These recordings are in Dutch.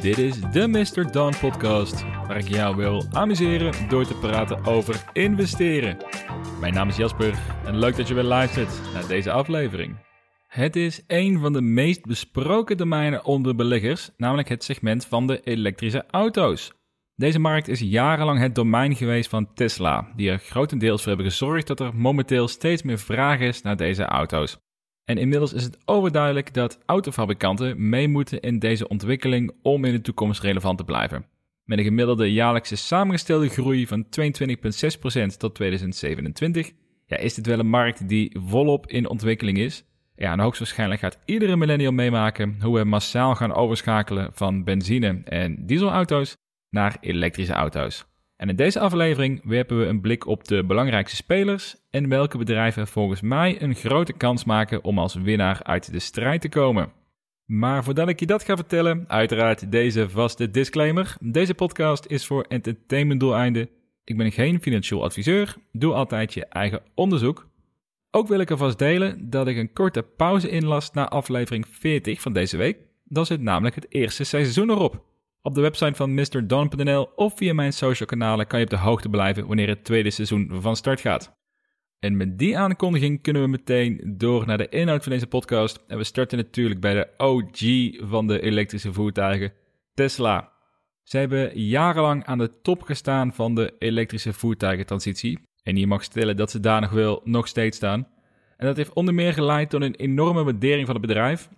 Dit is de Mr. Don podcast, waar ik jou wil amuseren door te praten over investeren. Mijn naam is Jasper en leuk dat je weer luistert naar deze aflevering. Het is een van de meest besproken domeinen onder beleggers, namelijk het segment van de elektrische auto's. Deze markt is jarenlang het domein geweest van Tesla, die er grotendeels voor hebben gezorgd dat er momenteel steeds meer vraag is naar deze auto's. En inmiddels is het overduidelijk dat autofabrikanten mee moeten in deze ontwikkeling om in de toekomst relevant te blijven. Met een gemiddelde jaarlijkse samengestelde groei van 22,6% tot 2027 ja, is dit wel een markt die volop in ontwikkeling is. Ja, en hoogstwaarschijnlijk gaat iedere millennial meemaken hoe we massaal gaan overschakelen van benzine- en dieselauto's naar elektrische auto's. En in deze aflevering werpen we een blik op de belangrijkste spelers en welke bedrijven volgens mij een grote kans maken om als winnaar uit de strijd te komen. Maar voordat ik je dat ga vertellen, uiteraard deze vaste disclaimer. Deze podcast is voor entertainmentdoeleinden. Ik ben geen financieel adviseur, doe altijd je eigen onderzoek. Ook wil ik alvast delen dat ik een korte pauze inlast na aflevering 40 van deze week. Dan zit namelijk het eerste seizoen erop. Op de website van MrDon.nl of via mijn social kanalen kan je op de hoogte blijven wanneer het tweede seizoen van start gaat. En met die aankondiging kunnen we meteen door naar de inhoud van deze podcast. En we starten natuurlijk bij de OG van de elektrische voertuigen, Tesla. Zij hebben jarenlang aan de top gestaan van de elektrische voertuigentransitie. En je mag stellen dat ze daar nog wel nog steeds staan. En dat heeft onder meer geleid tot een enorme waardering van het bedrijf.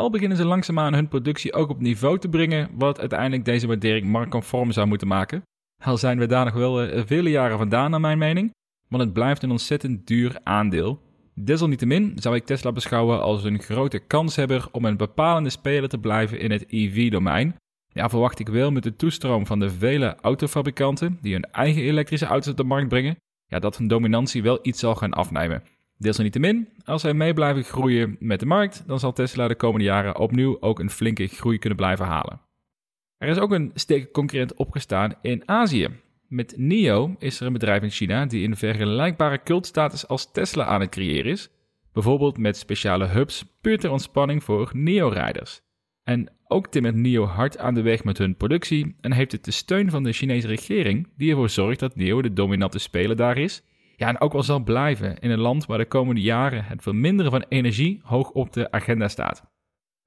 Al beginnen ze langzaamaan hun productie ook op niveau te brengen, wat uiteindelijk deze waardering marktconform zou moeten maken. Al zijn we daar nog wel uh, vele jaren vandaan, naar mijn mening, want het blijft een ontzettend duur aandeel. Desalniettemin zou ik Tesla beschouwen als een grote kanshebber om een bepalende speler te blijven in het EV-domein. Ja, verwacht ik wel met de toestroom van de vele autofabrikanten die hun eigen elektrische auto's op de markt brengen, ja, dat hun dominantie wel iets zal gaan afnemen. Desalniettemin, als zij mee blijven groeien met de markt, dan zal Tesla de komende jaren opnieuw ook een flinke groei kunnen blijven halen. Er is ook een sterke concurrent opgestaan in Azië. Met NIO is er een bedrijf in China die een vergelijkbare cultstatus als Tesla aan het creëren is, bijvoorbeeld met speciale hubs puur ter ontspanning voor NIO-rijders. En ook timmert NIO hard aan de weg met hun productie en heeft het de steun van de Chinese regering die ervoor zorgt dat NIO de dominante speler daar is ja, en ook wel zal blijven in een land waar de komende jaren het verminderen van energie hoog op de agenda staat.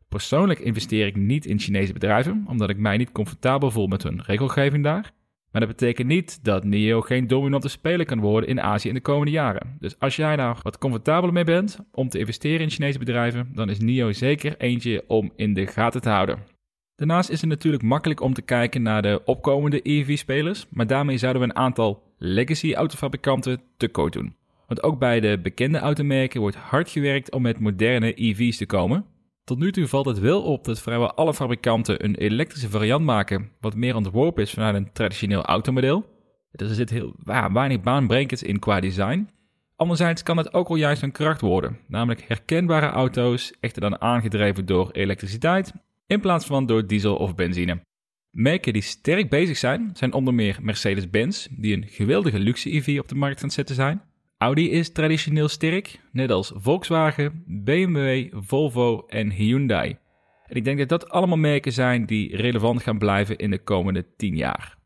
Persoonlijk investeer ik niet in Chinese bedrijven, omdat ik mij niet comfortabel voel met hun regelgeving daar. Maar dat betekent niet dat NIO geen dominante speler kan worden in Azië in de komende jaren. Dus als jij daar wat comfortabeler mee bent om te investeren in Chinese bedrijven, dan is NIO zeker eentje om in de gaten te houden. Daarnaast is het natuurlijk makkelijk om te kijken naar de opkomende EV-spelers, maar daarmee zouden we een aantal legacy autofabrikanten tekort doen. Want ook bij de bekende automerken wordt hard gewerkt om met moderne EV's te komen. Tot nu toe valt het wel op dat vrijwel alle fabrikanten een elektrische variant maken, wat meer ontworpen is vanuit een traditioneel automodel. Dus er zit heel weinig baanbrekend in qua design. Anderzijds kan het ook wel juist een kracht worden, namelijk herkenbare auto's, echter dan aangedreven door elektriciteit in plaats van door diesel of benzine. Merken die sterk bezig zijn, zijn onder meer Mercedes-Benz, die een geweldige luxe EV op de markt aan het zetten zijn. Audi is traditioneel sterk, net als Volkswagen, BMW, Volvo en Hyundai. En ik denk dat dat allemaal merken zijn die relevant gaan blijven in de komende 10 jaar.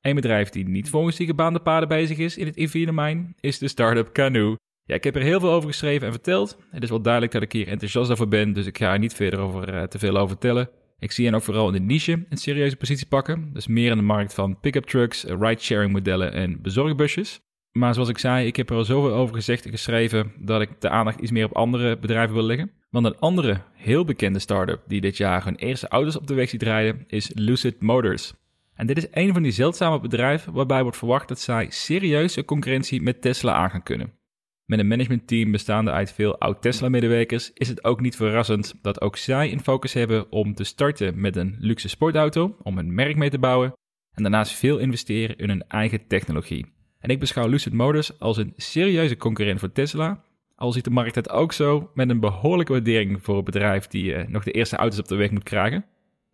Een bedrijf die niet volgens die gebaande paden bezig is in het EV-domein is de start-up Canoe. Ja, ik heb er heel veel over geschreven en verteld. Het is wel duidelijk dat ik hier enthousiast over ben, dus ik ga er niet verder over, uh, te veel over vertellen. Ik zie hen ook vooral in de niche een serieuze positie pakken. Dus meer in de markt van pick-up trucks, ride-sharing modellen en bezorgbusjes. Maar zoals ik zei, ik heb er al zoveel over gezegd en geschreven dat ik de aandacht iets meer op andere bedrijven wil leggen. Want een andere heel bekende start-up die dit jaar hun eerste auto's op de weg ziet rijden is Lucid Motors. En dit is een van die zeldzame bedrijven waarbij wordt verwacht dat zij serieuze concurrentie met Tesla aan gaan kunnen. Met een managementteam bestaande uit veel oud-Tesla-medewerkers is het ook niet verrassend dat ook zij een focus hebben om te starten met een luxe sportauto, om een merk mee te bouwen en daarnaast veel investeren in hun eigen technologie. En ik beschouw Lucid Motors als een serieuze concurrent voor Tesla, al ziet de markt het ook zo met een behoorlijke waardering voor een bedrijf die uh, nog de eerste auto's op de weg moet krijgen.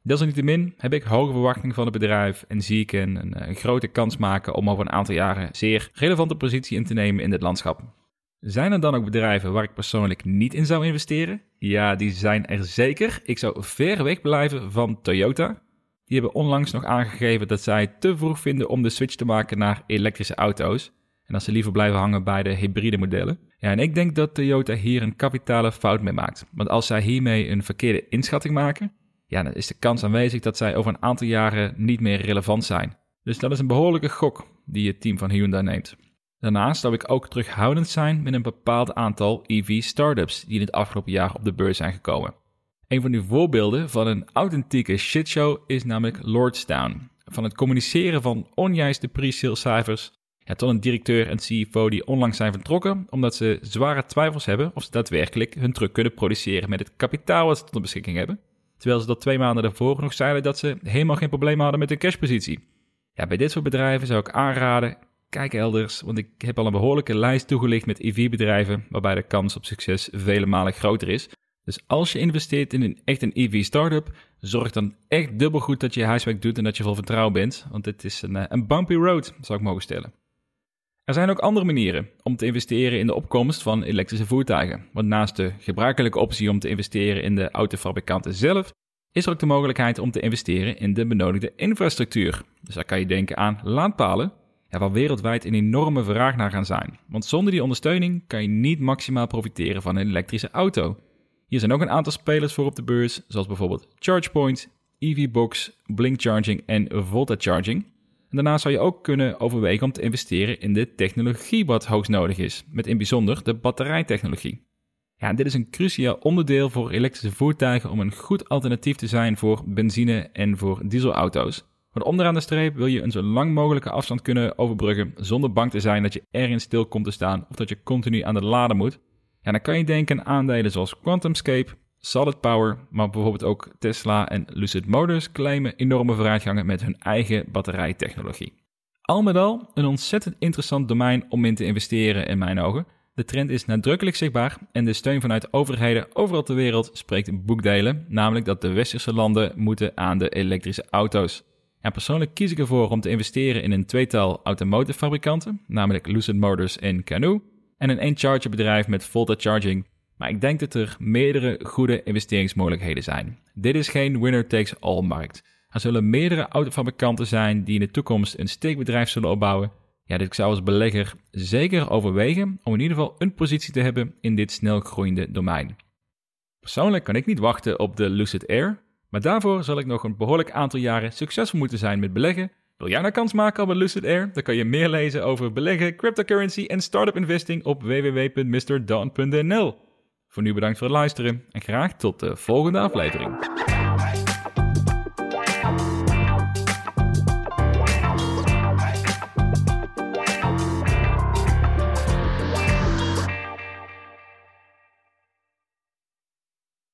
Desalniettemin heb ik hoge verwachtingen van het bedrijf en zie ik een, een, een grote kans maken om over een aantal jaren zeer relevante positie in te nemen in dit landschap. Zijn er dan ook bedrijven waar ik persoonlijk niet in zou investeren? Ja, die zijn er zeker. Ik zou ver weg blijven van Toyota. Die hebben onlangs nog aangegeven dat zij te vroeg vinden om de switch te maken naar elektrische auto's. En dat ze liever blijven hangen bij de hybride modellen. Ja, en ik denk dat Toyota hier een kapitale fout mee maakt. Want als zij hiermee een verkeerde inschatting maken, ja, dan is de kans aanwezig dat zij over een aantal jaren niet meer relevant zijn. Dus dat is een behoorlijke gok die het team van Hyundai neemt. Daarnaast zou ik ook terughoudend zijn met een bepaald aantal EV-startups die in het afgelopen jaar op de beurs zijn gekomen. Een van die voorbeelden van een authentieke shitshow is namelijk Lordstown. Van het communiceren van onjuiste pre-sale cijfers tot een directeur en CFO die onlangs zijn vertrokken omdat ze zware twijfels hebben of ze daadwerkelijk hun truck kunnen produceren met het kapitaal wat ze tot beschikking hebben. Terwijl ze dat twee maanden daarvoor nog zeiden dat ze helemaal geen probleem hadden met hun cashpositie. Ja, bij dit soort bedrijven zou ik aanraden, kijk elders, want ik heb al een behoorlijke lijst toegelicht met EV-bedrijven waarbij de kans op succes vele malen groter is. Dus als je investeert in een, echt een EV-startup, zorg dan echt dubbel goed dat je je huiswerk doet en dat je vol vertrouwen bent, want dit is een, eh, een bumpy road, zou ik mogen stellen. Er zijn ook andere manieren om te investeren in de opkomst van elektrische voertuigen. Want naast de gebruikelijke optie om te investeren in de autofabrikanten zelf, is er ook de mogelijkheid om te investeren in de benodigde infrastructuur. Dus daar kan je denken aan laadpalen, ja, waar wereldwijd een enorme vraag naar gaan zijn. Want zonder die ondersteuning kan je niet maximaal profiteren van een elektrische auto. Hier zijn ook een aantal spelers voor op de beurs, zoals bijvoorbeeld ChargePoint, EVBox, Blink Charging en Volta Charging. En daarnaast zou je ook kunnen overwegen om te investeren in de technologie wat hoogst nodig is, met in bijzonder de batterijtechnologie. Ja, dit is een cruciaal onderdeel voor elektrische voertuigen om een goed alternatief te zijn voor benzine- en voor dieselauto's. Want onderaan de streep wil je een zo lang mogelijke afstand kunnen overbruggen zonder bang te zijn dat je ergens stil komt te staan of dat je continu aan de laden moet. Ja, dan kan je denken aan aandelen zoals QuantumScape, Solid Power, maar bijvoorbeeld ook Tesla en Lucid Motors claimen enorme vooruitgangen met hun eigen batterijtechnologie. Al met al een ontzettend interessant domein om in te investeren in mijn ogen. De trend is nadrukkelijk zichtbaar en de steun vanuit overheden overal ter wereld spreekt boekdelen, namelijk dat de westerse landen moeten aan de elektrische auto's. Persoonlijk kies ik ervoor om te investeren in een tweetal automotive fabrikanten, namelijk Lucid Motors en Canoo, en een Encharger bedrijf met Volta Charging maar ik denk dat er meerdere goede investeringsmogelijkheden zijn. Dit is geen winner-takes-all markt. Er zullen meerdere autofabrikanten zijn die in de toekomst een steekbedrijf zullen opbouwen. Ja, dit zou als belegger zeker overwegen om in ieder geval een positie te hebben in dit snel groeiende domein. Persoonlijk kan ik niet wachten op de Lucid Air, maar daarvoor zal ik nog een behoorlijk aantal jaren succesvol moeten zijn met beleggen. Wil jij nou kans maken op Lucid Air? Dan kan je meer lezen over beleggen, cryptocurrency en startup investing op www.mrdon.nl. Voor nu bedankt voor het luisteren en graag tot de volgende aflevering.